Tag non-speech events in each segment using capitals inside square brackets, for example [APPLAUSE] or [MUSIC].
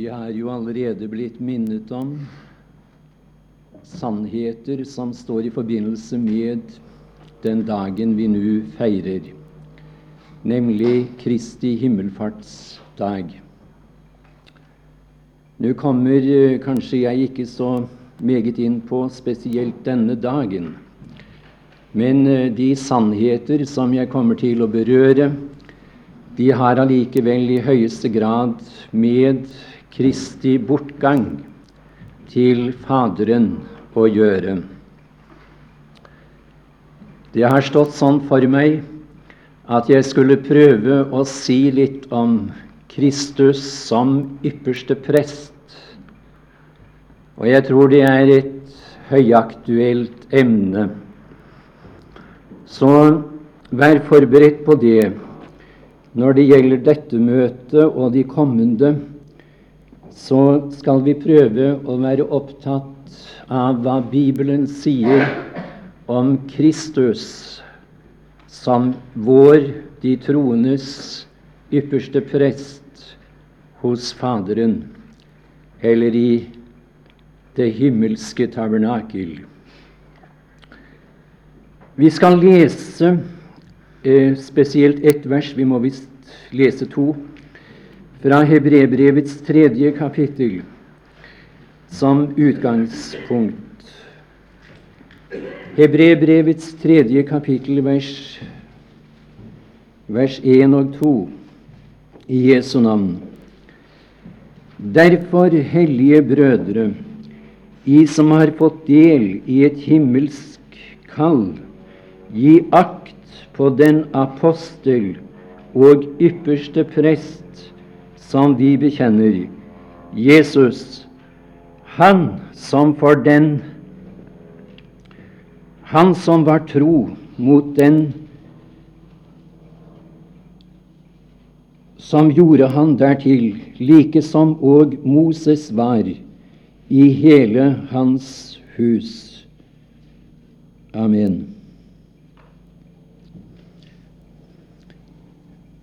Vi er jo allerede blitt minnet om sannheter som står i forbindelse med den dagen vi nå feirer, nemlig Kristi himmelfartsdag. Nå kommer eh, kanskje jeg ikke så meget inn på spesielt denne dagen, men eh, de sannheter som jeg kommer til å berøre, de har allikevel i høyeste grad med Kristi bortgang til Faderen å gjøre. Det har stått sånn for meg at jeg skulle prøve å si litt om Kristus som ypperste prest. Og jeg tror det er et høyaktuelt emne. Så vær forberedt på det når det gjelder dette møtet og de kommende så skal vi prøve å være opptatt av hva Bibelen sier om Kristus som vår, de troendes, ypperste prest hos Faderen, eller i det himmelske tabernakel. Vi skal lese eh, spesielt ett vers. Vi må visst lese to fra Hebrebrevets tredje kapittel som utgangspunkt. Hebrebrevets tredje kapittel, vers, vers 1 og 2, i Jesu navn. Derfor, hellige brødre, I som har fått del i et himmelsk kall, gi akt på den apostel og ypperste prest som vi bekjenner, Jesus, han som for den Han som var tro mot den som gjorde han dertil, like som og Moses var i hele hans hus. Amen.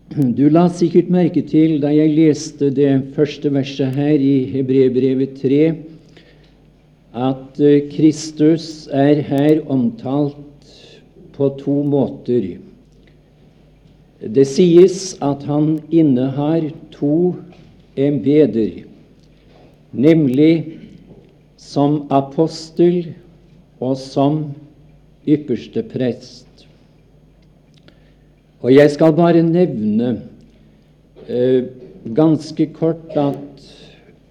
Du la sikkert merke til da jeg leste det første verset her i Hebrebrevet 3, at eh, Kristus er her omtalt på to måter. Det sies at han innehar to embeder, nemlig som apostel og som ypperste prest. Og jeg skal bare nevne eh, ganske kort at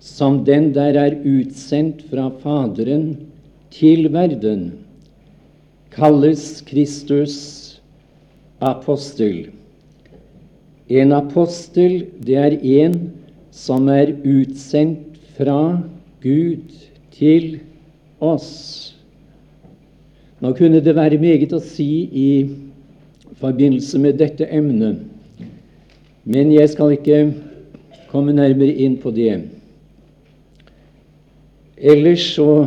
som den der er utsendt fra Faderen til verden, kalles Kristus apostel. En apostel, det er en som er utsendt fra Gud til oss. Nå kunne det være meget å si i forbindelse med dette emnet, men jeg skal ikke komme nærmere inn på det. Ellers så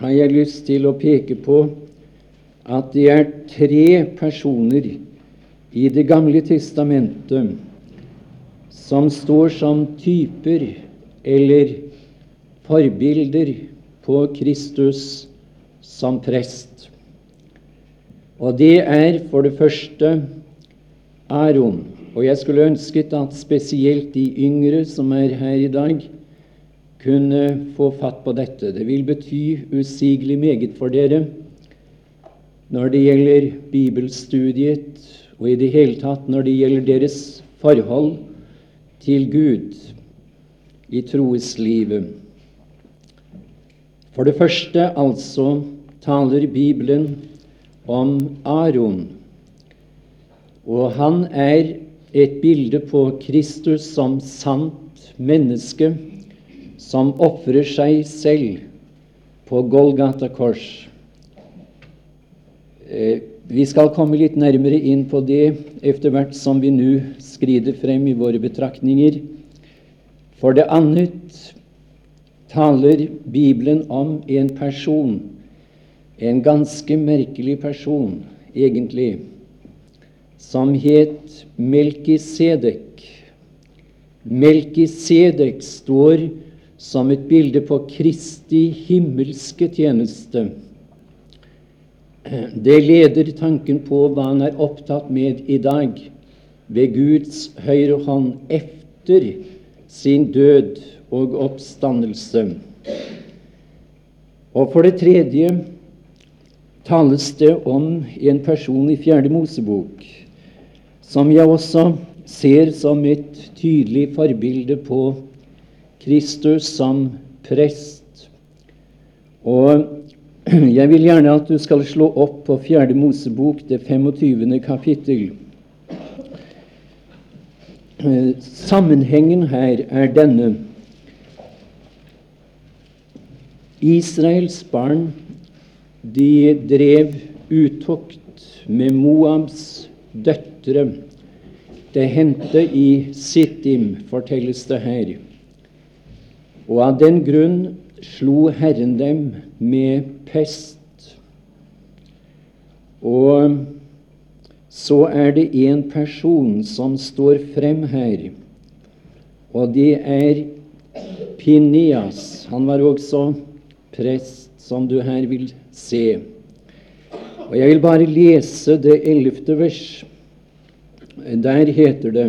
har jeg lyst til å peke på at det er tre personer i Det gamle testamentet som står som typer eller forbilder på Kristus som prest. Og det er for det første Aron. Og jeg skulle ønsket at spesielt de yngre som er her i dag, kunne få fatt på dette. Det vil bety usigelig meget for dere når det gjelder bibelstudiet, og i det hele tatt når det gjelder deres forhold til Gud i troeslivet. For det første altså taler Bibelen om Aron. Og han er et bilde på Kristus som sant menneske, som ofrer seg selv på Golgata kors. Eh, vi skal komme litt nærmere inn på det etter hvert som vi nå skrider frem i våre betraktninger. For det annet taler Bibelen om en person en ganske merkelig person, egentlig, som het Melkisedek. Melkisedek står som et bilde på Kristi himmelske tjeneste. Det leder tanken på hva han er opptatt med i dag, ved Guds høyre hånd efter sin død og oppstandelse. Og for det tredje tales det om en person i Fjerde Mosebok som jeg også ser som et tydelig forbilde på Kristus som prest. Og [CLEARS THROAT] jeg vil gjerne at du skal slå opp på Fjerde Mosebok, det 25. kapittel. Sammenhengen her er denne. Israels barn de drev utukt med Moabs døtre. Det hendte i Sittim, fortelles det her. Og av den grunn slo Herren dem med pest. Og så er det en person som står frem her, og det er Pinias. Han var også prest, som du her vil se. Og Jeg vil bare lese det ellevte vers. Der heter det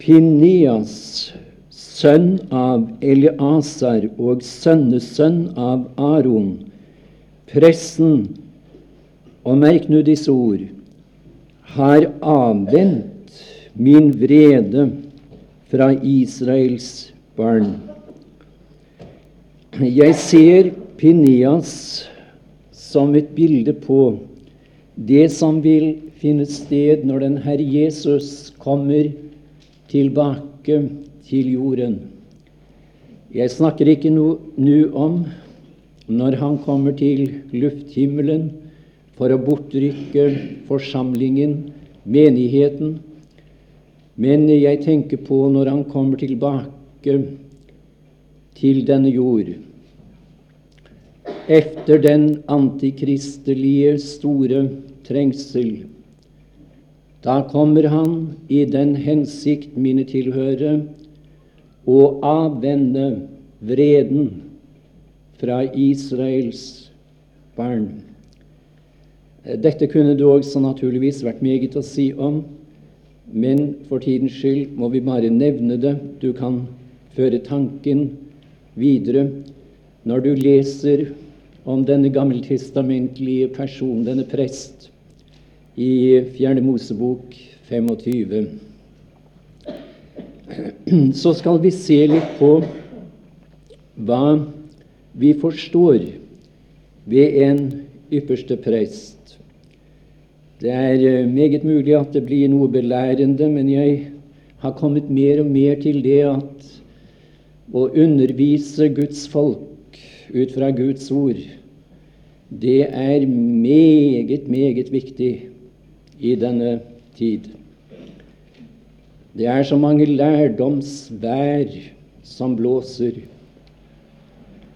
Pinias, sønn av Eliasar og sønnesønn av Aron, pressen, og merk nå disse ord, har avvent min vrede fra Israels barn. Jeg ser Pinias som et bilde på det som vil finne sted når den Herre Jesus kommer tilbake til jorden. Jeg snakker ikke nå om når han kommer til lufthimmelen for å bortrykke forsamlingen, menigheten, men jeg tenker på når han kommer tilbake til denne jord efter den antikristelige store trengsel. Da kommer han i den hensikt mine tilhører, å avvende vreden fra Israels barn. Dette kunne det også naturligvis vært meget å si om, men for tidens skyld må vi bare nevne det. Du kan føre tanken videre når du leser om denne gammeltestamentlige person, denne prest, i Fjerne Mosebok 25. Så skal vi se litt på hva vi forstår ved en ypperste prest. Det er eh, meget mulig at det blir noe belærende, men jeg har kommet mer og mer til det at å undervise Guds folk ut fra Guds ord, det er meget, meget viktig i denne tid. Det er så mange lærdomsvær som blåser.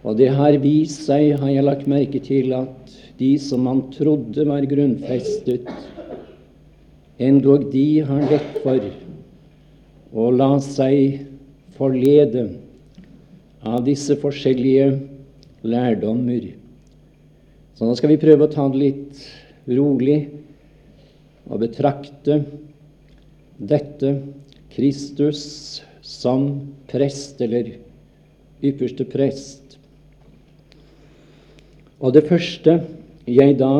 Og det har vist seg, har jeg lagt merke til, at de som man trodde var grunnfestet, endog de har lett for å la seg forlede av disse forskjellige lærdommer. Så nå skal vi prøve å ta det litt rolig og betrakte dette Kristus som prest, eller ypperste prest. Og det første jeg da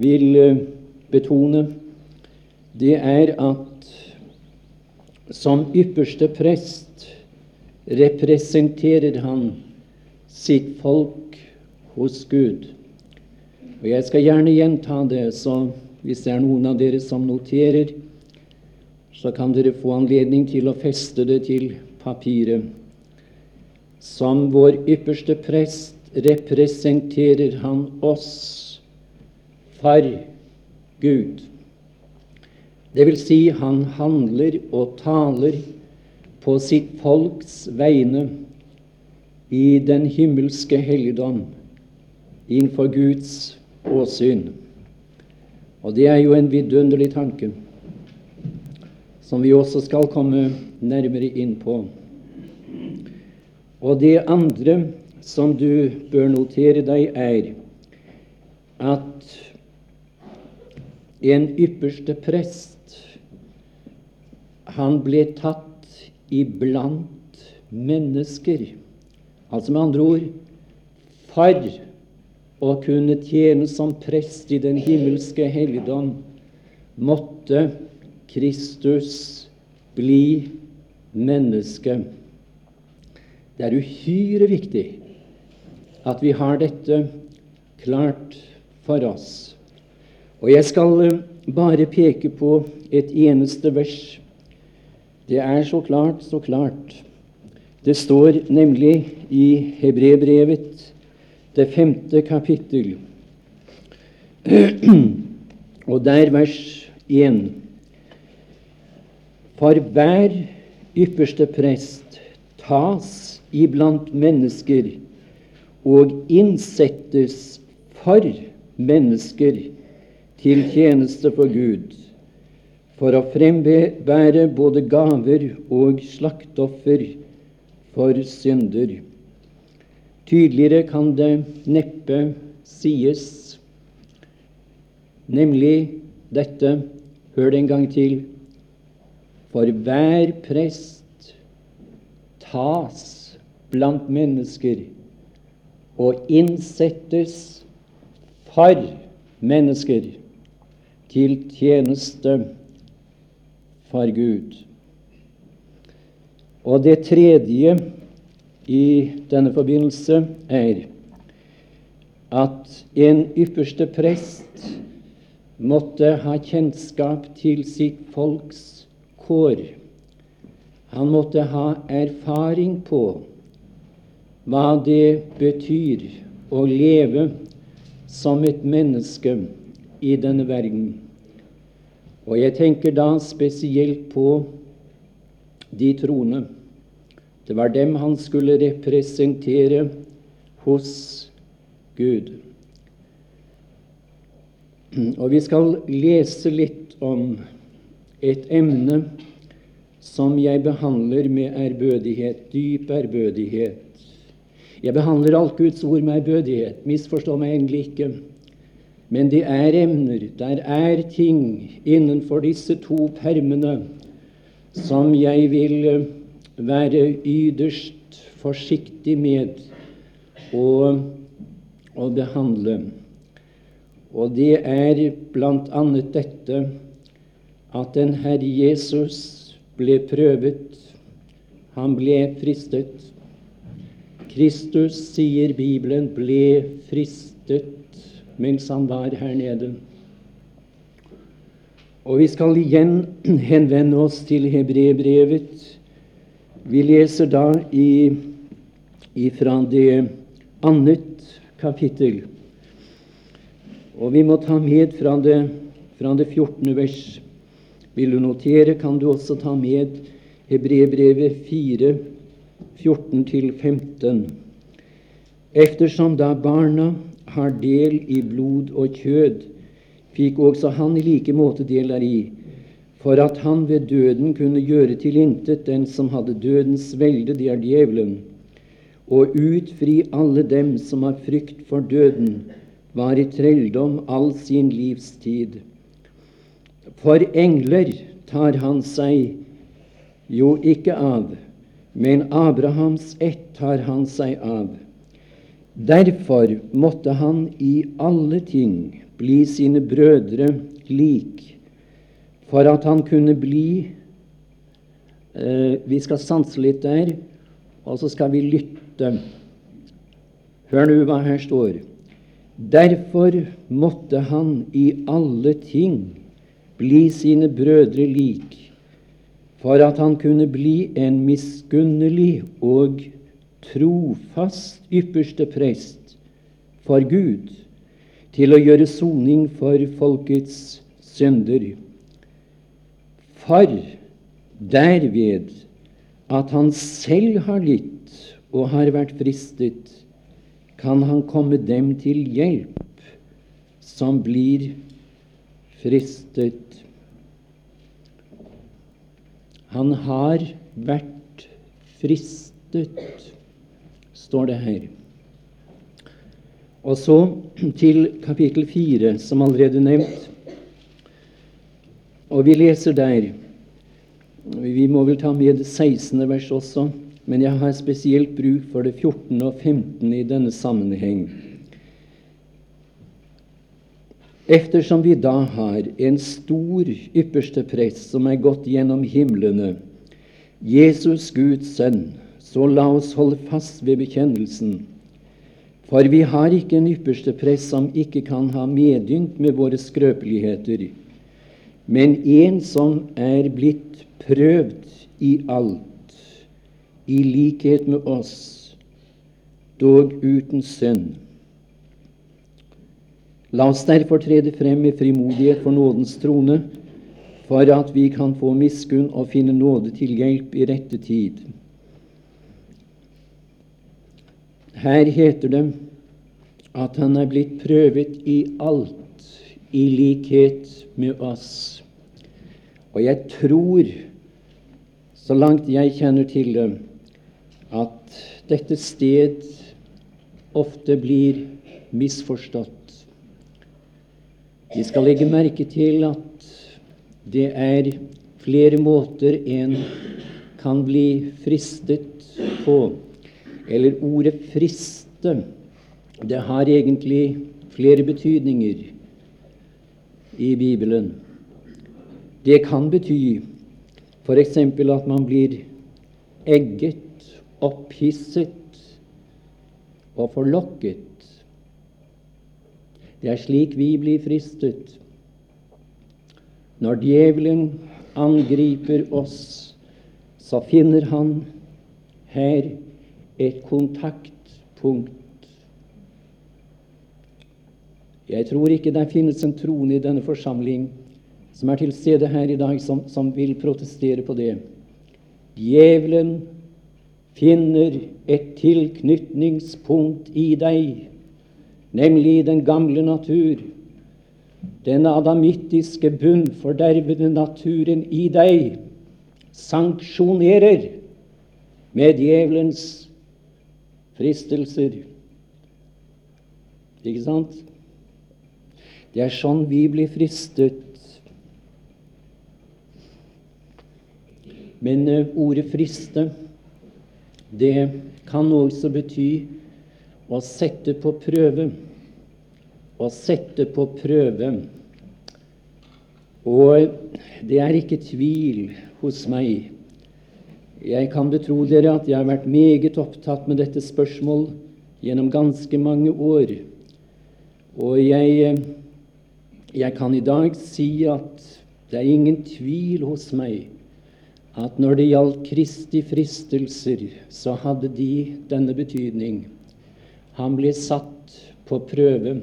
vil eh, betone, det er at som ypperste prest representerer han sitt folk hos Gud. Og Jeg skal gjerne gjenta det, så hvis det er noen av dere som noterer, så kan dere få anledning til å feste det til papiret. Som vår ypperste prest representerer han oss for Gud. Det vil si, han handler og taler på sitt folks vegne i den himmelske helligdom innenfor Guds åsyn. Og det er jo en vidunderlig tanke. som vi også skal komme nærmere inn på. Og det andre som du bør notere deg, er at en ypperste prest han ble tatt iblant mennesker. Altså med andre ord for å kunne tjene som prest i den himmelske helligdom måtte Kristus bli menneske. Det er uhyre viktig at vi har dette klart for oss. Og jeg skal eh, bare peke på et eneste vers. Det er så klart, så klart. Det står nemlig i Hebrebrevet, det femte kapittel, og der vers 1. For hver ypperste prest tas iblant mennesker og innsettes for mennesker til tjeneste for Gud, for å frembære både gaver og slaktoffer for synder. Tydeligere kan det neppe sies, nemlig dette Hør det en gang til. For hver prest tas blant mennesker og innsettes for mennesker til tjeneste for Gud. Og det tredje i denne forbindelse er at en ypperste prest måtte ha kjennskap til sitt folks kår. Han måtte ha erfaring på hva det betyr å leve som et menneske i denne verden. Og jeg tenker da spesielt på de troende. Det var dem han skulle representere hos Gud. Og vi skal lese litt om et emne som jeg behandler med ærbødighet, dyp ærbødighet. Jeg behandler alt Guds ord med ærbødighet, misforstå meg egentlig ikke. Men det er emner, der er ting innenfor disse to permene som jeg vil eh, være yderst forsiktig med å, å behandle. Og det er bl.a. dette at den Herre Jesus ble prøvet, han ble fristet. Kristus, sier Bibelen, ble fristet mens han var her nede. Og vi skal igjen henvende oss til hebreerbrevet. Vi leser da ifra det annet kapittel. Og vi må ta med fra det, fra det 14. vers. Vil du notere, kan du også ta med Hebrebrevet 4, 14-15. Eftersom da barna har del i blod og kjød, fikk også han i like måte del deri, for at han ved døden kunne gjøre til intet den som hadde dødens velde, det er djevelen, og utfri alle dem som har frykt for døden, var i trelldom all sin livstid. For engler tar han seg jo ikke av, men Abrahams ett tar han seg av. Derfor måtte han i alle ting bli sine brødre lik, for at han kunne bli eh, Vi skal sanse litt der, og så skal vi lytte. Hør nå hva her står. Derfor måtte han i alle ting bli sine brødre lik, for at han kunne bli en miskunnelig og trofast ypperste prest for Gud, til å gjøre soning for folkets synder. For derved at han selv har litt og har vært fristet, kan han komme dem til hjelp som blir fristet. Han har vært fristet, står det her. Og så til kapittel 4, som allerede nevnt. Og vi leser der Vi må vel ta med det 16. vers også, men jeg har spesielt bruk for det 14. og 15. i denne sammenheng. Eftersom vi da har en stor ypperste prest som er gått gjennom himlene, Jesus Guds sønn, så la oss holde fast ved bekjennelsen. For vi har ikke en ypperste prest som ikke kan ha medynk med våre skrøpeligheter, men en som er blitt prøvd i alt, i likhet med oss, dog uten synd. La oss derfor trede frem med frimodighet for nådens trone, for at vi kan få miskunn og finne nåde til hjelp i rette tid. Her heter det at han er blitt prøvet i alt, i likhet med oss. Og jeg tror, så langt jeg kjenner til det, at dette sted ofte blir misforstått. Vi skal legge merke til at det er flere måter en kan bli fristet på. Eller ordet 'friste' det har egentlig flere betydninger i Bibelen. Det kan bety f.eks. at man blir egget, opphisset og forlokket. Det er slik vi blir fristet. Når djevelen angriper oss, så finner han her et kontaktpunkt. Jeg tror ikke det finnes en troende i denne forsamling som er til stede her i dag, som, som vil protestere på det. Djevelen finner et tilknytningspunkt i deg nemlig den gamle natur, den adamittiske bunnfordervede naturen i deg, sanksjonerer med djevelens fristelser. Ikke sant? Det er sånn vi blir fristet. Men uh, ordet 'friste' det kan også bety å sette på prøve. Å sette på prøve. Og det er ikke tvil hos meg. Jeg kan betro dere at jeg har vært meget opptatt med dette spørsmål gjennom ganske mange år. Og jeg, jeg kan i dag si at det er ingen tvil hos meg at når det gjaldt Kristi fristelser, så hadde de denne betydning. Han ble satt på prøve.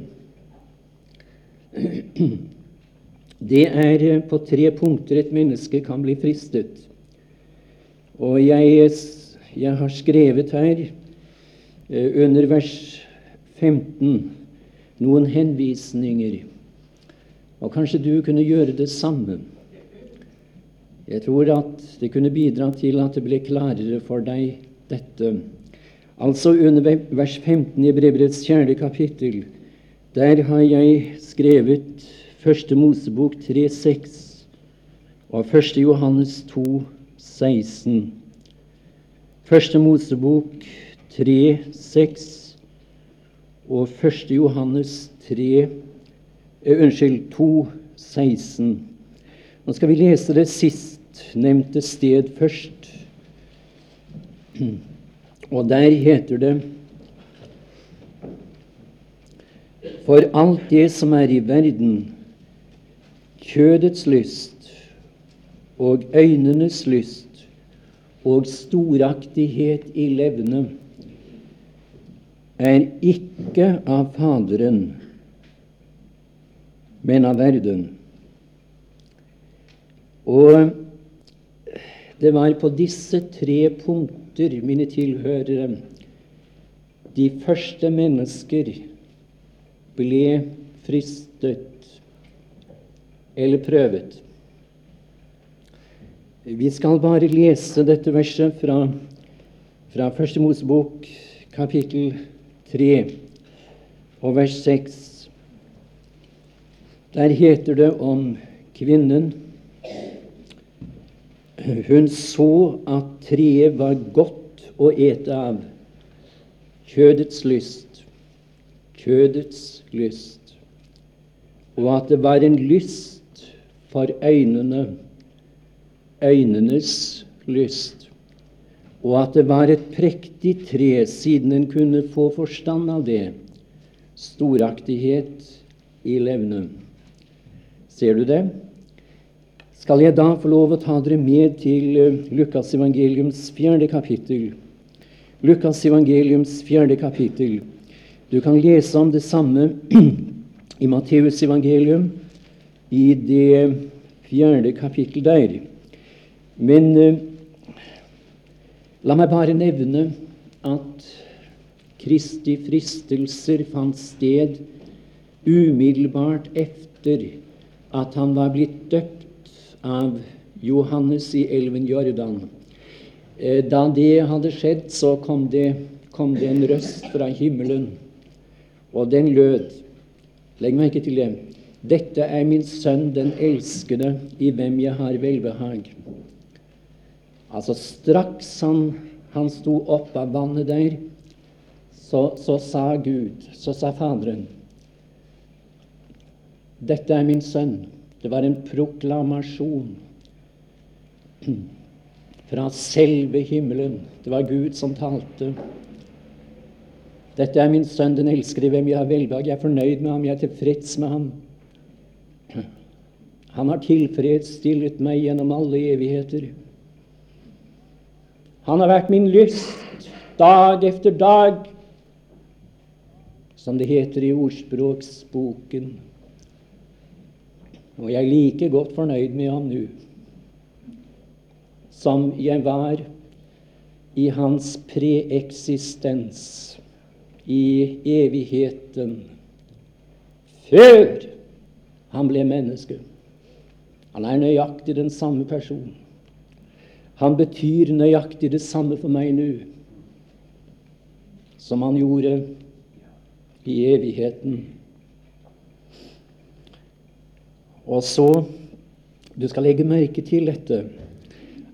[CLEARS THROAT] Det er på tre punkter et menneske kan bli fristet. Og jeg, jeg har skrevet her eh, under vers 15 noen henvisninger. Og kanskje du kunne gjøre det samme. Jeg tror at det kunne bidra til at det ble klarere for deg, dette. Altså under vers 15 i brevbrevets fjerde kapittel. Der har jeg skrevet 1. Mosebok 3,6 og Første Johannes 2, 16. 1. Mosebok 3,6 og Første Johannes 3, eh, unnskyld, 2, 16. Nå skal vi lese det sistnevnte sted først. [CLEARS THROAT] Og der heter det For alt det som er i verden, kjødets lyst og øynenes lyst og storaktighet i levne, er ikke av Faderen, men av verden. Og det var på disse tre punkter mine tilhørere, de første mennesker ble fristet eller prøvet. Vi skal bare lese dette verset fra, fra Første Mosebok, kapittel 3, og vers 6. Der heter det om kvinnen. Hun så at treet var godt å ete av, kjødets lyst, kjødets lyst, og at det var en lyst for øynene. Øynenes lyst, og at det var et prektig tre, siden en kunne få forstand av det, storaktighet i levnet. Ser du det? Skal jeg da få lov å ta dere med til eh, Lukas evangeliums fjerde kapittel? Lukas evangeliums fjerde kapittel. Du kan lese om det samme [CLEARS THROAT] i Matteus evangelium, i det fjerde kapittel der. Men eh, la meg bare nevne at Kristi fristelser fant sted umiddelbart efter at han var blitt døpt av Johannes i elven Jordan. Eh, da det hadde skjedd, så kom det, kom det en røst fra himmelen, og den lød Legg merke til det. Dette er min sønn, den elskede, i hvem jeg har velbehag. Altså Straks han, han sto opp av vannet der, så, så, sa Gud, så sa Faderen Dette er min sønn. Det var en proklamasjon fra selve himmelen. Det var Gud som talte. Dette er min sønn, den elskede, hvem jeg har velbehag. Jeg er fornøyd med ham, jeg er tilfreds med ham. Han har tilfredsstillet meg gjennom alle evigheter. Han har vært min lyst dag efter dag, som det heter i ordspråksboken. Og jeg er like godt fornøyd med ham nå som jeg var i hans preeksistens i evigheten før han ble menneske. Han er nøyaktig den samme personen. Han betyr nøyaktig det samme for meg nå som han gjorde i evigheten. Og så Du skal legge merke til dette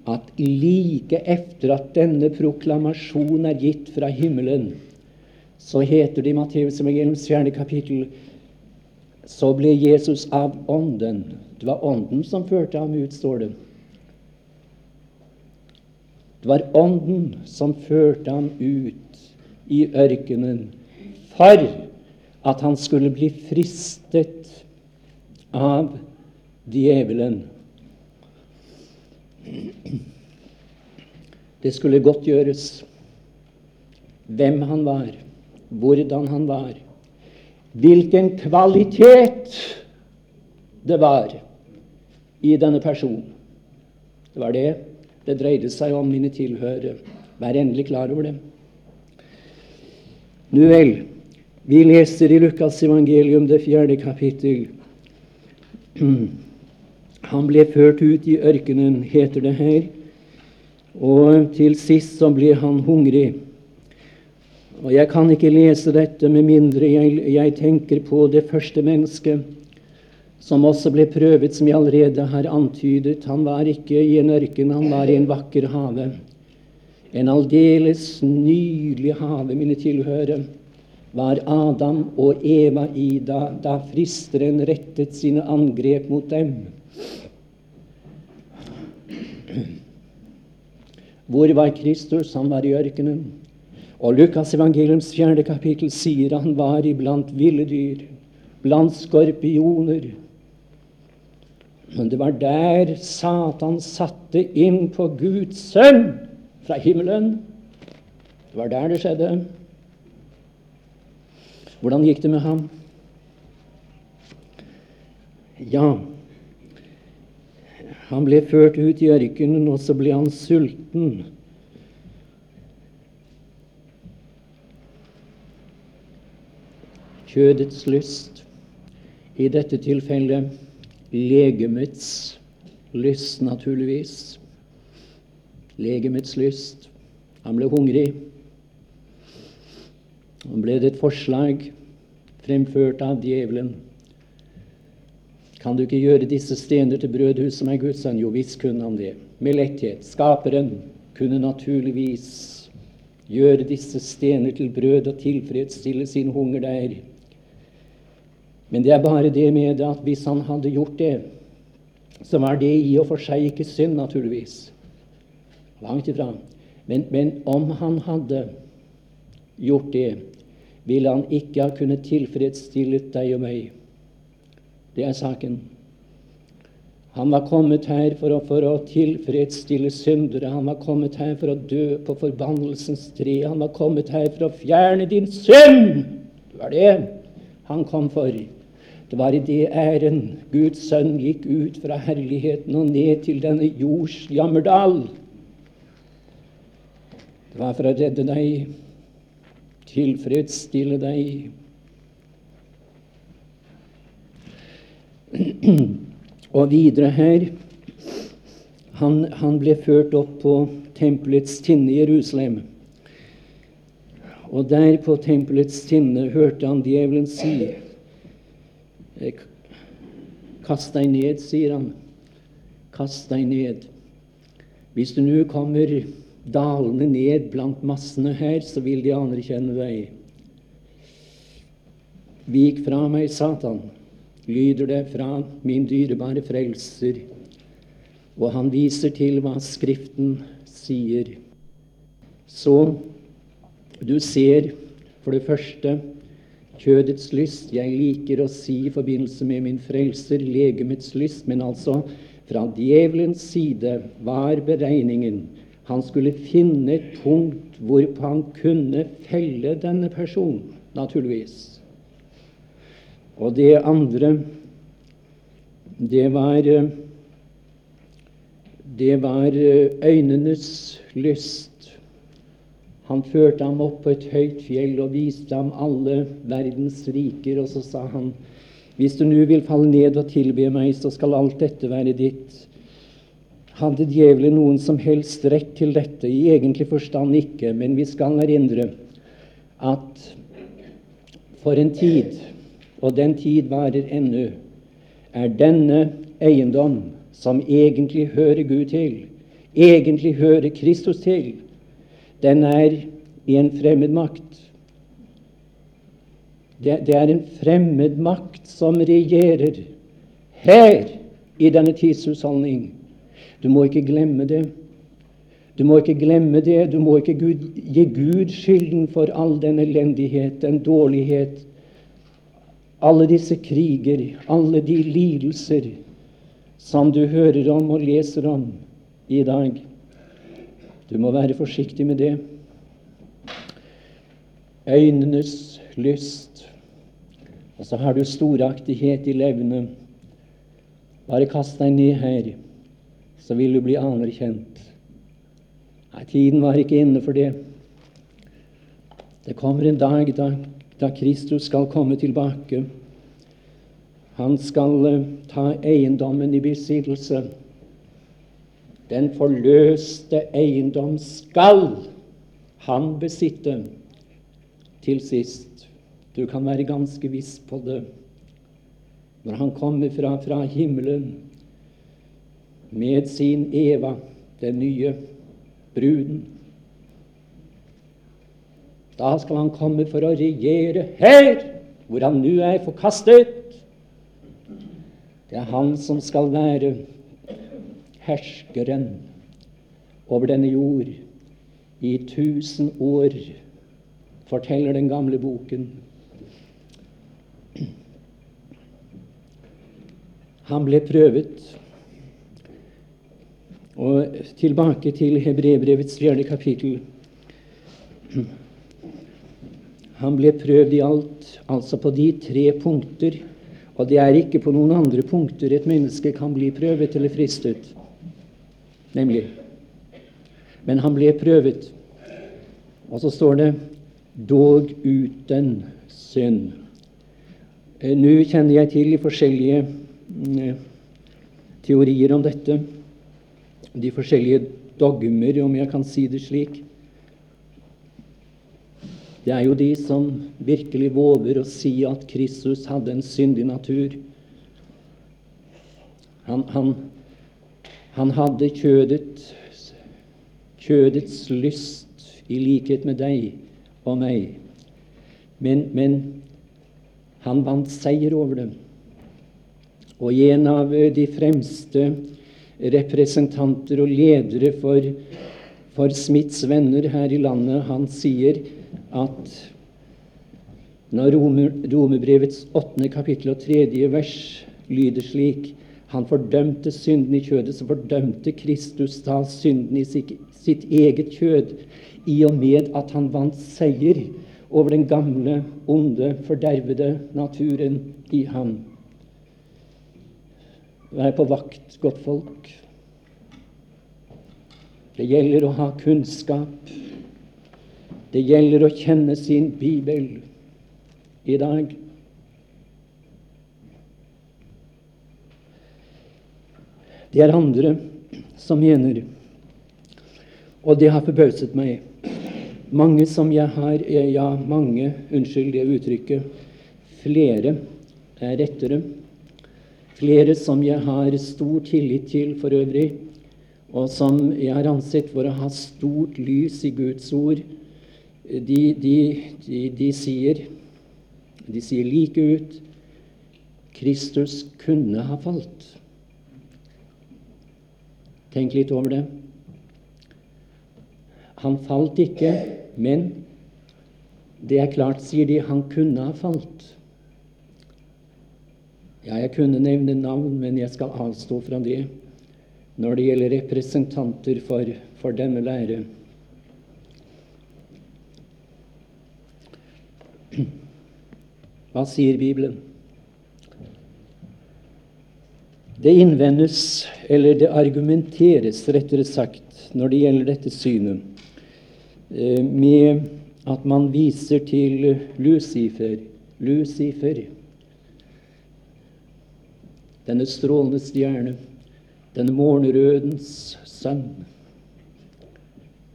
at like etter at denne proklamasjonen er gitt fra himmelen, så heter det i Matteus evangeliums fjerde kapittel så ble Jesus av Ånden. Det var Ånden som førte ham ut, står det. Det var Ånden som førte ham ut i ørkenen for at han skulle bli fristet av djevelen. Det skulle godt gjøres hvem han var, hvordan han var, hvilken kvalitet det var i denne personen. Det var det det dreide seg om mine tilhørere. Vær endelig klar over det. Nu vel, vi leser i Lukas evangelium det fjerde kapittel. Han ble ført ut i ørkenen, heter det her, og til sist så ble han hungrig. Og Jeg kan ikke lese dette med mindre jeg, jeg tenker på det første mennesket som også ble prøvet, som jeg allerede har antydet. Han var ikke i en ørken, han var i en vakker hage. En aldeles nydelig hage, mine tilhørere, var Adam og Eva i da, da fristeren rettet sine angrep mot dem. Hvor var Kristus? Han var i ørkenen. Og Lukas evangeliums fjerde kapittel sier han var iblant ville dyr, blant skorpioner men det var der Satan satte inn på Guds sønn fra himmelen. Det var der det skjedde. Hvordan gikk det med ham? Ja, han ble ført ut i ørkenen, og så ble han sulten. Kjødets lyst, i dette tilfellet legemets lyst, naturligvis. legemets lyst. Han ble hungrig. Og ble det et forslag fremført av djevelen. Kan du ikke gjøre disse stener til brødhus som er Guds sønn? Jo visst kunne han det. Med letthet. Skaperen kunne naturligvis gjøre disse stener til brød og tilfredsstille sin hunger der. Men det er bare det med at hvis han hadde gjort det, så var det i og for seg ikke synd, naturligvis. Langt ifra. Men, men om han hadde gjort det, ville han ikke ha kunnet tilfredsstillet deg og meg. Det er saken. Han var kommet her for å, for å, tilfredsstille syndere. Han var kommet her for å dø på forbannelsens tre. Han var kommet her for å fjerne din synd! Det var det han kom for. Det var i det æren Guds sønn gikk ut fra herligheten og ned til denne jords jammerdal. Det var for å redde deg, tilfredsstille deg. [CLEARS THROAT] Og videre her han, han, ble ført opp på tempelets tinne i Jerusalem. Og der på tempelets tinne hørte han djevelen si Kast deg ned, sier han. Kast deg ned. Hvis du nå kommer dalende ned blant massene her, så vil de anerkjenne deg. Vik fra meg, Satan lyder det fra min dyrebare frelser. Og han viser til hva Skriften sier. Så du ser for det første kjødets lyst. Jeg liker å si i forbindelse med min frelser legemets lyst, men altså fra djevelens side var beregningen han skulle finne et punkt hvorpå han kunne felle denne personen, naturligvis. Og det andre, det var det var øynenes lyst. Han førte ham opp på et høyt fjell og viste ham alle verdens riker, og så sa han, hvis du nå vil falle ned og tilbe meg, så skal alt dette være ditt. Hadde djevelen noen som helst rett til dette? I egentlig forstand ikke, men vi skal erindre at for en tid og den tid varer ennå, er denne eiendom, som egentlig hører Gud til, egentlig hører Kristus til, den er i en fremmed makt. Det, det er en fremmed makt som regjerer her i denne tidshusholdning. Du må ikke glemme det. Du må ikke glemme det. Du må ikke Gud, gi Gud skylden for all den elendighet, den dårlighet, alle disse kriger, alle de lidelser som du hører om og leser om i dag. Du må være forsiktig med det. Øynenes lyst. Og så har du storaktighet i levnet. Bare kast deg ned her, så vil du bli anerkjent. Nei, tiden var ikke inne for det. Det kommer en dag da da Kristus skal komme tilbake. Han skal eh, ta eiendommen i besittelse. Den forløste eiendom skal han besitte til sist. Du kan være ganske viss på det. Når han kommer fra, fra himmelen med sin Eva, den nye bruden, da skal han komme for å regjere her, hvor han nå er forkastet. Det er han som skal være herskeren over denne jord i tusen år, forteller den gamle boken. Han ble prøvet. Og tilbake til Hebrebrevets fjerde kapittel. Han ble prøvd i alt, altså på de tre punkter. Og det er ikke på noen andre punkter et menneske kan bli prøvet eller fristet. Nemlig. Men han ble prøvet. Og så står det 'dog uten synd'. Eh, nå kjenner jeg til forskjellige mm, eh, teorier om dette. De forskjellige dogmer, om jeg kan si det slik. Det er jo de som virkelig våger å si at Kristus hadde en syndig natur. Han, han, han hadde kjødet, kjødets lyst i likhet med deg og meg. Men, men han vant seier over dem. Og en av de fremste representanter og ledere for, for Smiths venner her i landet, han sier at når Romerbrevets åttende kapittel og tredje vers lyder slik Han fordømte synden i kjødet, så fordømte Kristus da synden i sitt eget kjød, i og med at han vant seier over den gamle, onde, fordervede naturen i ham. Vær på vakt, godtfolk. Det gjelder å ha kunnskap. Det gjelder å kjenne sin bibel i dag. Det er andre som mener, og det har forbauset meg Mange som jeg har Ja, mange, unnskyld det uttrykket. Flere er rettere Flere som jeg har stor tillit til for øvrig, og som jeg har ansett for å ha stort lys i Guds ord, de, de, de, de sier, sier like ut Kristus kunne ha falt. Tenk litt over det. Han falt ikke, men det er klart, sier de, han kunne ha falt. Ja, jeg kunne nevne navn, men jeg skal avstå fra det når det gjelder representanter for, for denne lære. Hva sier Bibelen? Det innvendes, eller det argumenteres, rettere sagt, når det gjelder dette synet, eh, med at man viser til Lucifer. Lucifer denne strålende stjerne, denne morgenrødens sønn,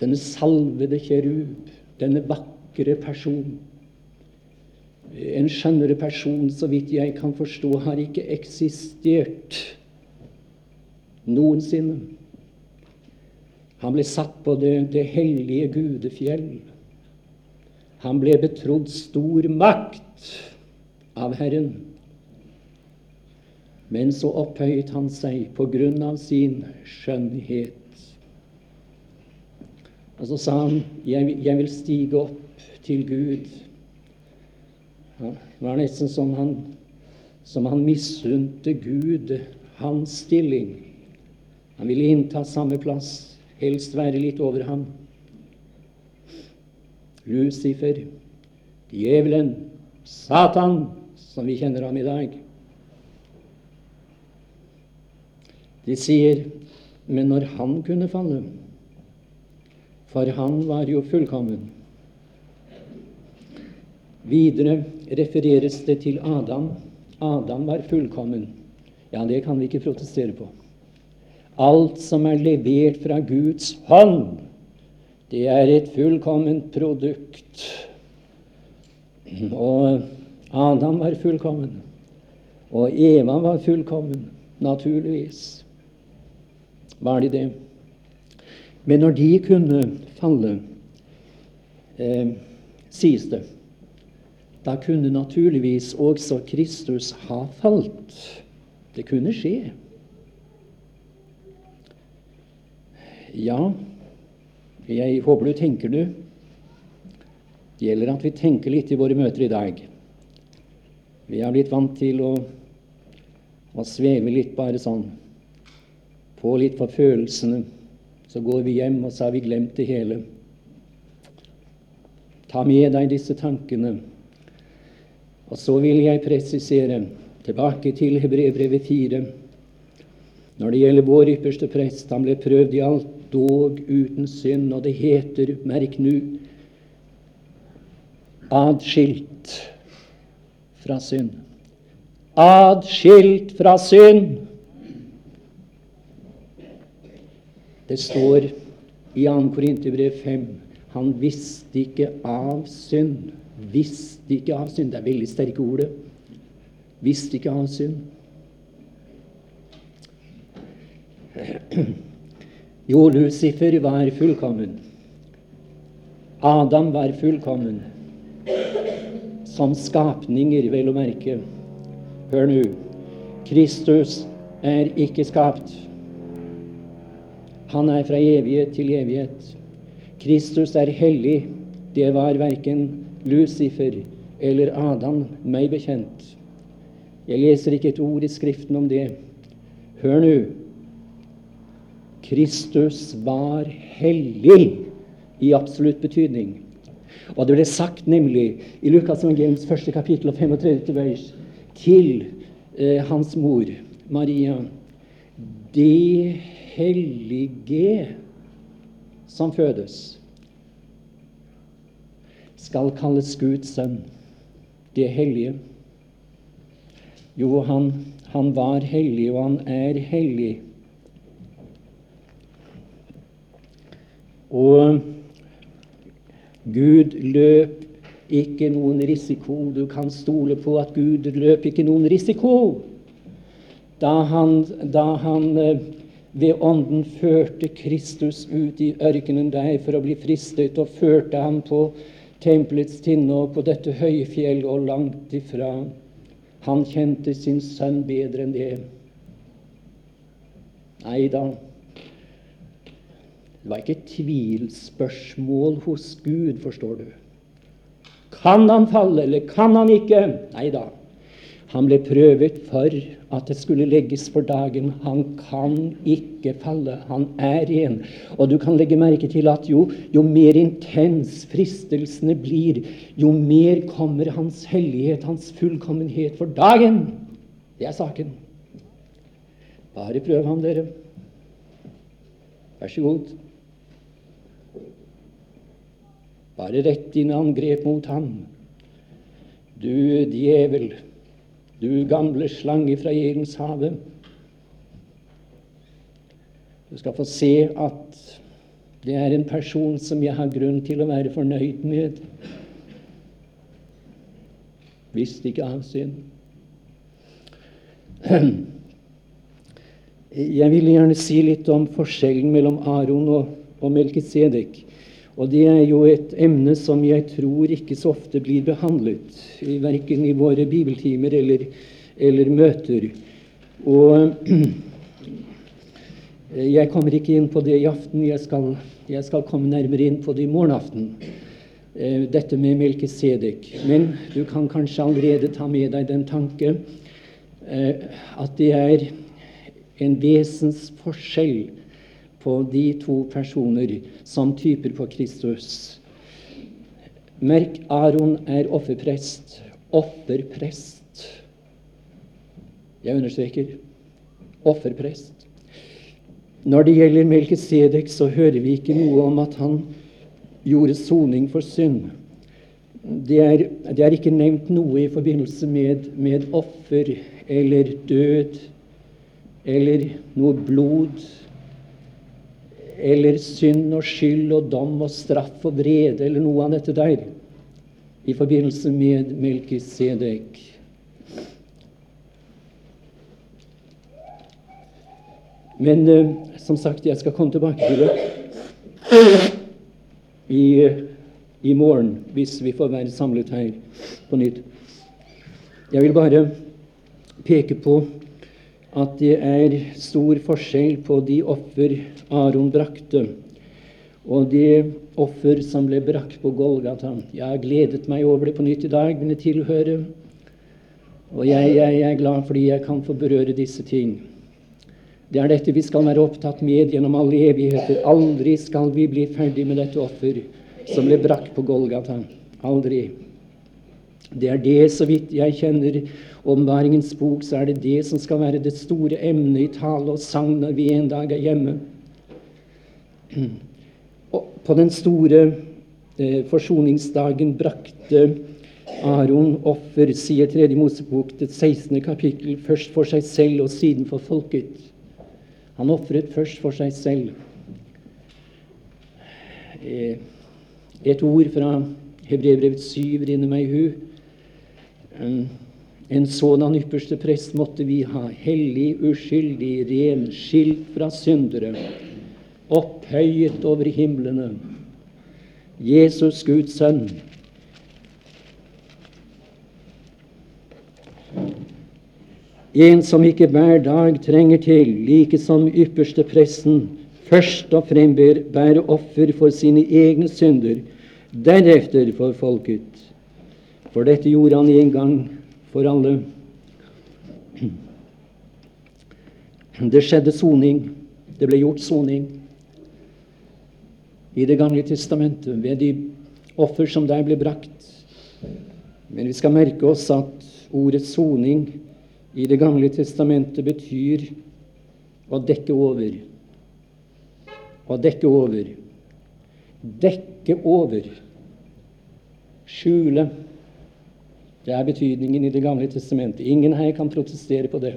denne salvede kjerub, denne vakre person. En skjønnere person, så vidt jeg kan forstå, har ikke eksistert noensinne. Han ble satt på det, det hellige gudefjell. Han ble betrodd stor makt av Herren. Men så opphøyet han seg på grunn av sin skjønnhet. Og så sa han, jeg, vil stige opp til Gud'. Det var nesten som han, som han misunte Gud hans stilling. Han ville innta samme plass, helst være litt over ham. Lucifer, djevelen, Satan, som vi kjenner ham i dag. De sier men når han kunne falle For han var jo fullkommen. Videre refereres det til Adam. Adam var fullkommen. Ja, det kan vi ikke protestere på. Alt som er levert fra Guds hånd, det er et fullkomment produkt. Og Adam var fullkommen. Og Eva var fullkommen, naturligvis var de det. Men når de kunne falle, eh, sies det, da kunne naturligvis også Kristus ha falt. Det kunne skje. Ja, jeg håper du tenker du. Det gjelder at vi tenker litt i våre møter i dag. Vi har blitt vant til å, å sveve litt bare sånn få litt på følelsene. Så går vi hjem, og så har vi glemt det hele. Ta med deg disse tankene. Og så vil jeg presisere, tilbake til Hebrevbrevet 4. Når det gjelder vår ypperste prest, han ble prøvd i alt, dog uten synd, og det heter, merk nu, adskilt fra synd. Adskilt fra synd! Det står i 2. Korinterbrev 5 han visste ikke av synd. Visste ikke av synd. Det er veldig sterke ordet. Visste ikke av synd. [CLEARS THROAT] Jo, Lucifer var fullkommen. Adam var fullkommen. Som skapninger, vel å merke. Hør nå. Kristus er ikke skapt. Han er fra evighet til evighet. Kristus er hellig. Det var verken Lucifer eller Adam meg bekjent. Jeg leser ikke et ord i Skriften om det. Hør nå. Kristus var hellig i absolutt betydning. Og det ble sagt nemlig i Lukas evangeliums første kapittel og 35. vers til eh, hans mor Maria Det hellige som fødes, skal kalles Guds sønn. Det hellige. Jo, han, han var hellig, og han er hellig. Og Gud løp ikke noen risiko. Du kan stole på at Gud løp ikke noen risiko da han, da han eh, ved Ånden førte Kristus ut i ørkenen der for å bli fristet, og førte ham på tempelets tinne og på dette høye fjell og langt ifra. Han kjente sin sønn bedre enn det. Nei da. Det var ikke tvilspørsmål hos Gud, forstår du. Kan han falle, eller kan han ikke? Nei da. Han ble prøvet for at det skulle legges for dagen. Han kan ikke falle. Han er igjen. Og du kan legge merke til at jo, jo mer intens fristelsene blir, jo mer kommer Hans hellighet, Hans fullkommenhet, for dagen. Det er saken. Bare prøv ham, dere. Vær så god. Bare rett dine angrep mot ham. Du djevel, du gamle slange fra Edenshavet. Du skal få se at det er en person som jeg har grunn til å være fornøyd med. Visste ikke av synd. Jeg ville gjerne si litt om forskjellen mellom Aron og, og Melkisedek. Og det er jo et emne som jeg tror ikke så ofte blir behandlet, verken i våre bibeltimer eller, eller møter. Og [CLEARS THROAT] jeg kommer ikke inn på det i aften. Jeg skal, jeg skal komme nærmere inn på det i morgen aften. Eh, dette med Melkesedek. Men du kan kanskje allerede ta med deg den tanke eh, at det er en vesensforskjell på de to personer som typer på Kristus. Merk, Aron er offerprest. Offerprest. Jeg understreker offerprest. Når det gjelder Melkisedek, så hører vi ikke noe om at han gjorde soning for synd. Det er, det er, ikke nevnt noe i forbindelse med, med offer eller død eller noe blod eller synd og skyld og dom og straff og vrede eller noe av dette der i forbindelse med Melkisedek. Men eh, som sagt, jeg skal komme tilbake til det i, i morgen, hvis vi får være samlet her på nytt. Jeg vil bare peke på at det er stor forskjell på de offer Aron brakte, og de offer som ble brakt på Golgata. Jeg har gledet meg over det på nytt i dag, mine tilhørere. Og jeg, jeg, jeg, er glad fordi jeg kan få berøre disse ting. Det er dette vi skal være opptatt med gjennom alle evigheter. Aldri skal vi bli ferdig med dette offer som ble brakt på Golgata. Aldri. Det er det, så vidt jeg kjenner åpenbaringens bok, så er det det som skal være det store emnet i tale og sang når vi en dag er hjemme. [CLEARS THROAT] Og på den store eh, forsoningsdagen brakte Aron offer, sier Tredje Mosebok, det 16. kapittel, først for seg selv og siden for folket. Han ofret først for seg selv. eh, et ord fra Hebrevbrevet 7 rinner meg i hu. En sådan ypperste prest måtte vi ha, hellig, uskyldig, ren, skilt fra syndere, opphøyet over himlene. Jesus, Guds sønn. En som ikke hver dag trenger til, like som ypperste presten, først og frem bære offer for sine egne synder, deretter for folket. For dette gjorde han en gang for alle. Det skjedde soning. Det ble gjort soning i Det gamle testamentet ved de offer som der ble brakt. Men vi skal merke oss at ordet soning i Det gamle testamentet betyr å dekke over. Å dekke over. Dekke over. Skjule. Det er betydningen i Det gamle testamentet. Ingen her kan protestere på det.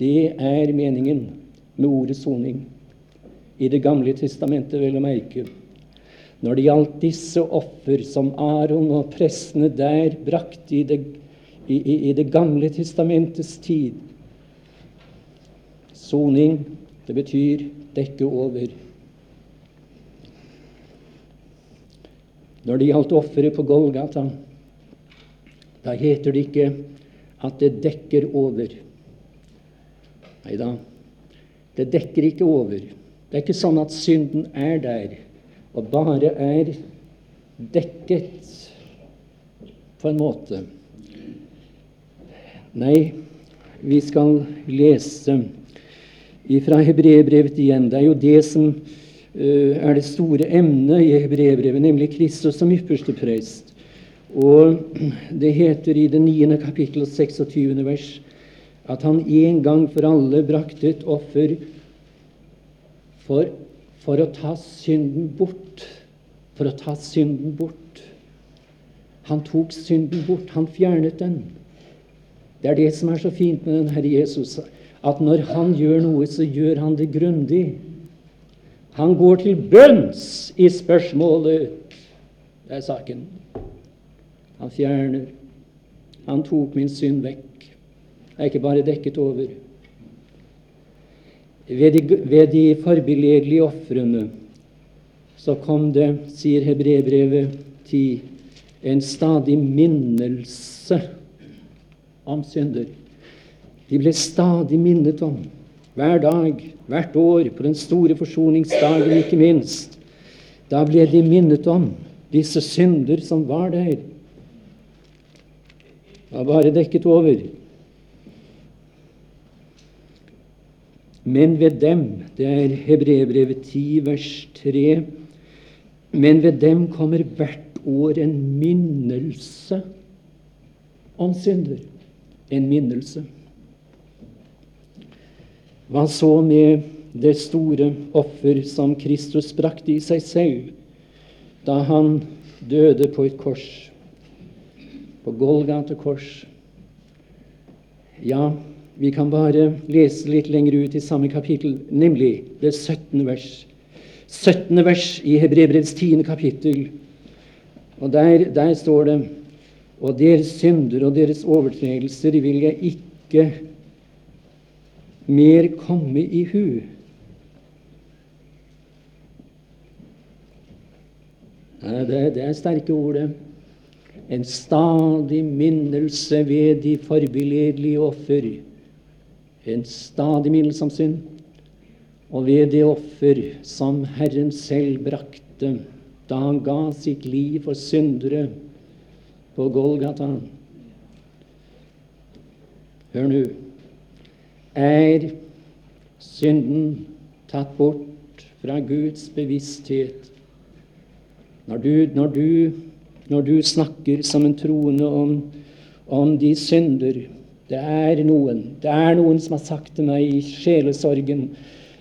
Det er meningen med ordet soning. I Det gamle testamentet, vel å merke. Når det gjaldt disse offer som Aron og prestene der brakte i det, i, i, det gamle testamentets tid Soning, det betyr dekke over. Når det gjaldt offeret på Golgata, da heter det ikke at det dekker over. Nei da, det dekker ikke over. Det er ikke sånn at synden er der og bare er dekket på en måte. Nei, vi skal lese fra Hebreerbrevet igjen. Det er jo det som uh, er det store emnet i Hebreerbrevet, nemlig Kristus som ypperste prest. Og det heter i det 9. kapittel 26. vers at han en gang for alle brakte et offer for, for å ta synden bort. For å ta synden bort. Han tok synden bort. Han fjernet den. Det er det som er så fint med den Herre Jesus, at når han gjør noe, så gjør han det grundig. Han går til bunns i spørsmålet. Det er saken. Han fjerner. Han tok min synd vekk. Jeg er ikke bare dekket over. Ved de, ved de forbilledlige ofrene så kom det, sier Hebrebrevet 10, en stadig minnelse om synder. De ble stadig minnet om, hver dag, hvert år, på den store forsoningsdagen ikke minst. Da ble de minnet om disse synder som var der var bare dekket over. Men ved dem, det er Hebrebrevet 10, vers 3, men ved dem kommer hvert år en minnelse om synder. En minnelse. Hva så med det store offer som Kristus brakte i seg selv da han døde på et kors? På Golgata kors. Ja, vi kan bare lese litt lenger ut i samme kapittel, nemlig det 17. vers. 17. vers i Hebrebrevets 10. kapittel. Og der, der, står det Og deres synder og deres overtredelser vil jeg ikke mer komme i hu. Det, det er sterke ord, det en stadig minnelse ved de forbilledlige offer. En stadig minnelse om synd. Og ved det offer som Herren selv brakte da han ga sitt liv for syndere på Golgata. Hør nå. Er synden tatt bort fra Guds bevissthet? Når du, når du når du snakker som en troende om, om de synder. Det er noen det er noen som har sagt til meg i sjelesorgen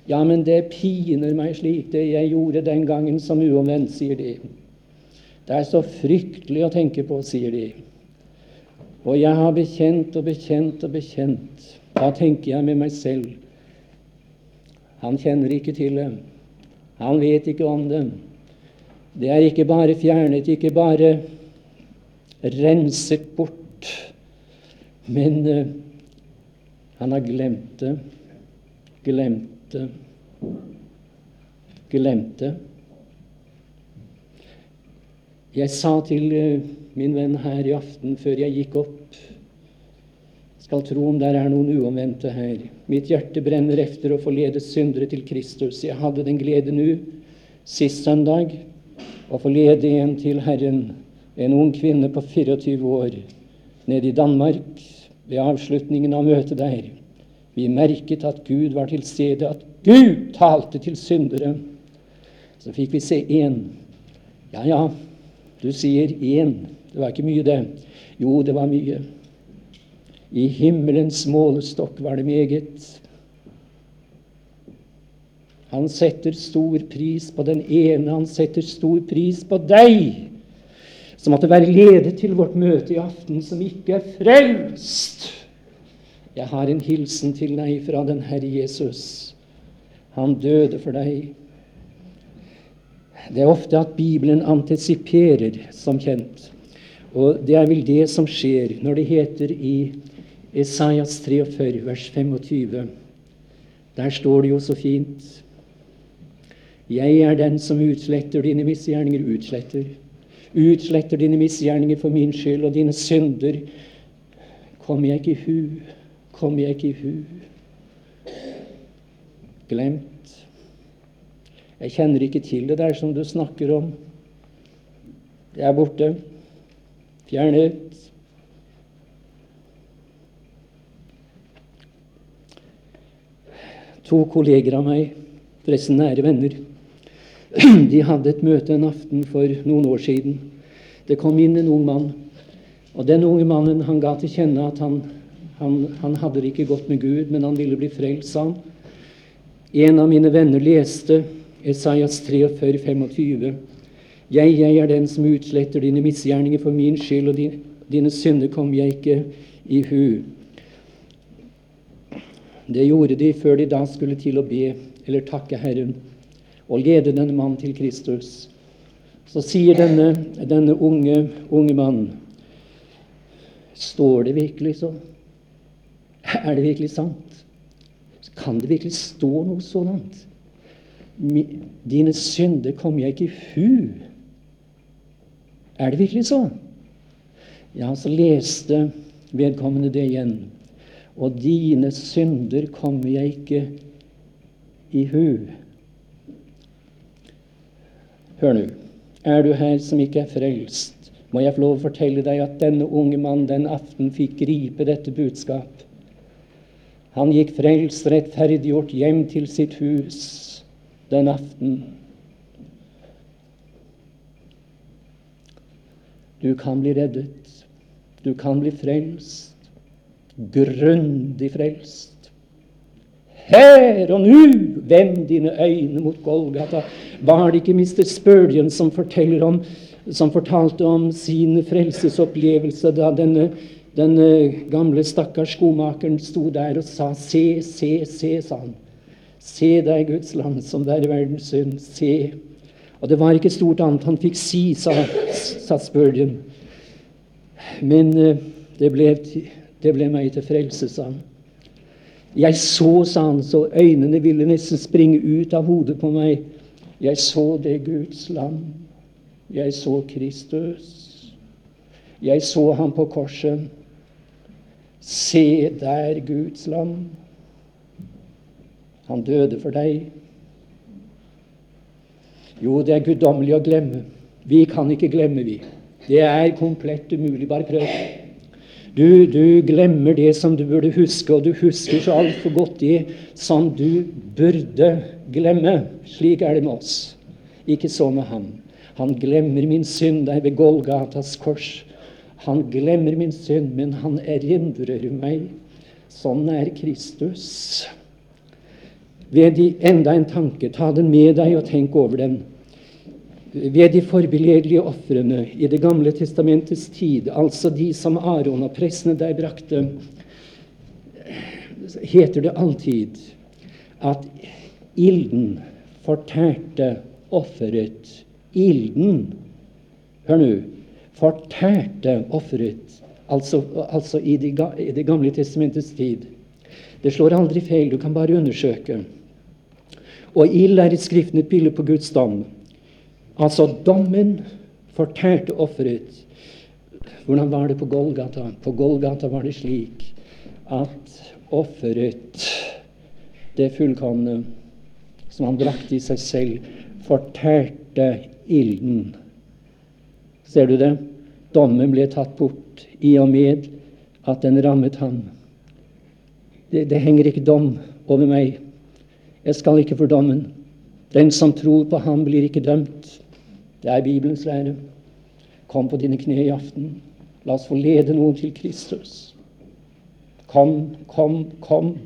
Ja, men det piner meg slik, det jeg gjorde den gangen som uomvendt, sier de. Det er så fryktelig å tenke på, sier de. Og jeg har bekjent og bekjent og bekjent. Da tenker jeg med meg selv Han kjenner ikke til det. Han vet ikke om det. Det er ikke bare fjernet, ikke bare renset bort, men uh, han har glemt det, glemt det, glemt det. Jeg sa til uh, min venn her i aften før jeg gikk opp skal tro om der er noen uomvendte her. Mitt hjerte brenner efter å få ledet syndere til Kristus. Jeg hadde den glede nå sist søndag å forlede lede en til Herren, en ung kvinne på 24 år, nede i Danmark ved avslutningen av møtet der. Vi merket at Gud var til stede, at Gud talte til syndere. Så fikk vi se én. Ja, ja, du sier én. Det var ikke mye, det. Jo, det var mye. I himmelens målestokk var det meget. Han setter stor pris på den ene, han setter stor pris på deg, som måtte være ledet til vårt møte i aften, som ikke er frelst. Jeg har en hilsen til deg fra den Herre Jesus. Han døde for deg. Det er ofte at Bibelen antisiperer, som kjent. Og det er vel det som skjer når det heter i Esaias 43, vers 25. Der står det jo så fint Jeg er den som utsletter dine misgjerninger, utsletter. Utsletter dine misgjerninger for min skyld, og dine synder kommer jeg ikke i hu. Kommer jeg ikke i hu. Glemt. Jeg kjenner ikke til det der som du snakker om. Det er borte. Fjernet. To kolleger av meg, forresten nære venner, [CLEARS THROAT] de hadde et møte en aften for noen år siden. Det kom inn en ung mann, og den unge mannen han ga til kjenne at han, han, han hadde det ikke godt med Gud, men han ville bli frelst, sa han. En av mine venner leste Esaias 43, 25. Jeg, jeg er den som utsletter dine misgjerninger for min skyld, og dine, dine synder kom jeg ikke i hu. Det gjorde de før de da skulle til å be eller takke Herren og lede denne mannen til Kristus. Så sier denne, denne unge, unge mannen Står det virkelig så? Er det virkelig sant? Kan det virkelig stå noe sånt? Dine synder kommer jeg ikke i hu. Er det virkelig så? Ja, så leste vedkommende det igjen og dine synder kommer jeg ikke i hu. Hør nå. Er du her som ikke er frelst, må jeg få lov å fortelle deg at denne unge mann den aften fikk gripe dette budskap. Han gikk frelst, rettferdiggjort hjem til sitt hus den aften. Du kan bli reddet. Du kan bli frelst grundig frelst. Her og nå, vend dine øyne mot Golgata. Var det ikke Mr. Spurgeon som, om, som fortalte om sin frelsesopplevelse da denne, denne gamle, stakkars skomakeren sto der og sa Se, se, se, sa han. Se deg, Guds land, som det er verdens synd. Se. Og det var ikke stort annet han fikk si, sa, sa Spurgeon. Men uh, det ble det ble meg til frelse, sa han. Jeg så, sa han, så øynene ville nesten springe ut av hodet på meg. Jeg så det Guds land. Jeg så Kristus. Jeg så ham på korset. Se der Guds land. Han døde for deg. Jo, det er guddommelig å glemme. Vi kan ikke glemme, vi. Det er komplett umulig. Bare prøv. Du, du, glemmer det som du burde huske, og du husker så altfor godt det som du burde glemme. Slik er det med oss. Ikke så med ham. Han glemmer min synd der ved Golgatas kors. Han glemmer min synd, men han erindrer meg. Sånn er Kristus. Ved de enda en tanke, ta den med deg og tenk over den ved de forbilledlige ofrene i Det gamle testamentets tid, altså de som Aron og prestene der brakte, heter det alltid at ilden fortærte offeret ilden Hør nå. Fortærte offeret. Altså, altså i, de, i Det gamle testamentets tid. Det slår aldri feil. Du kan bare undersøke. Og ild er i Skriften et bilde på Guds dom. Altså dommen fortærte offeret. Hvordan var det på Golgata? På Golgata var det slik at offeret, det fullkomne, som han brakte i seg selv, fortærte ilden. Ser du det? Dommen ble tatt bort i og med at den rammet ham. Det, det henger ikke dom over meg. Jeg skal ikke for dommen. Den som tror på ham, blir ikke dømt. Det er Bibelens lære. Kom på dine kne i aften. La oss få lede noen til Kristus. Kom, kom, kom,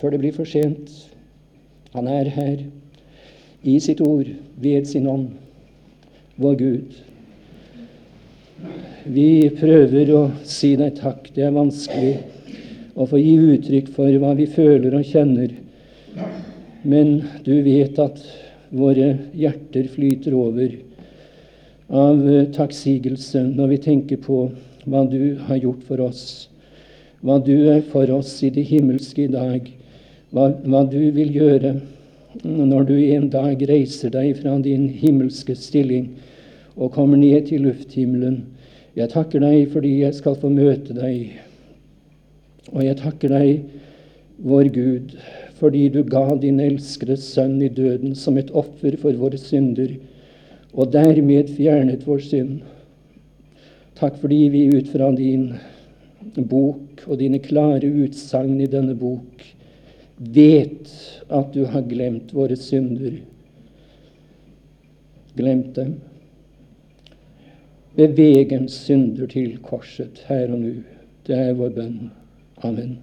før det blir for sent. Han er her i sitt ord, ved sin ånd, vår Gud. Vi prøver å si deg takk. Det er vanskelig å få gi uttrykk for hva vi føler og kjenner. Men du vet at våre hjerter flyter over av eh, takksigelse når vi tenker på hva du har gjort for oss, hva du er for oss i det himmelske i dag, hva, hva du vil gjøre når du en dag reiser deg fra din himmelske stilling og kommer ned til lufthimmelen. Jeg takker deg fordi jeg skal få møte deg. Og jeg takker deg, vår Gud, fordi du ga din elskede sønn i døden som et offer for våre synder og dermed fjernet vår synd. Takk fordi vi ut fra din bok og dine klare utsagn i denne bok vet at du har glemt våre synder. Glemt dem. Beveg en synder til korset her og nå. Det er vår bønn. Amen.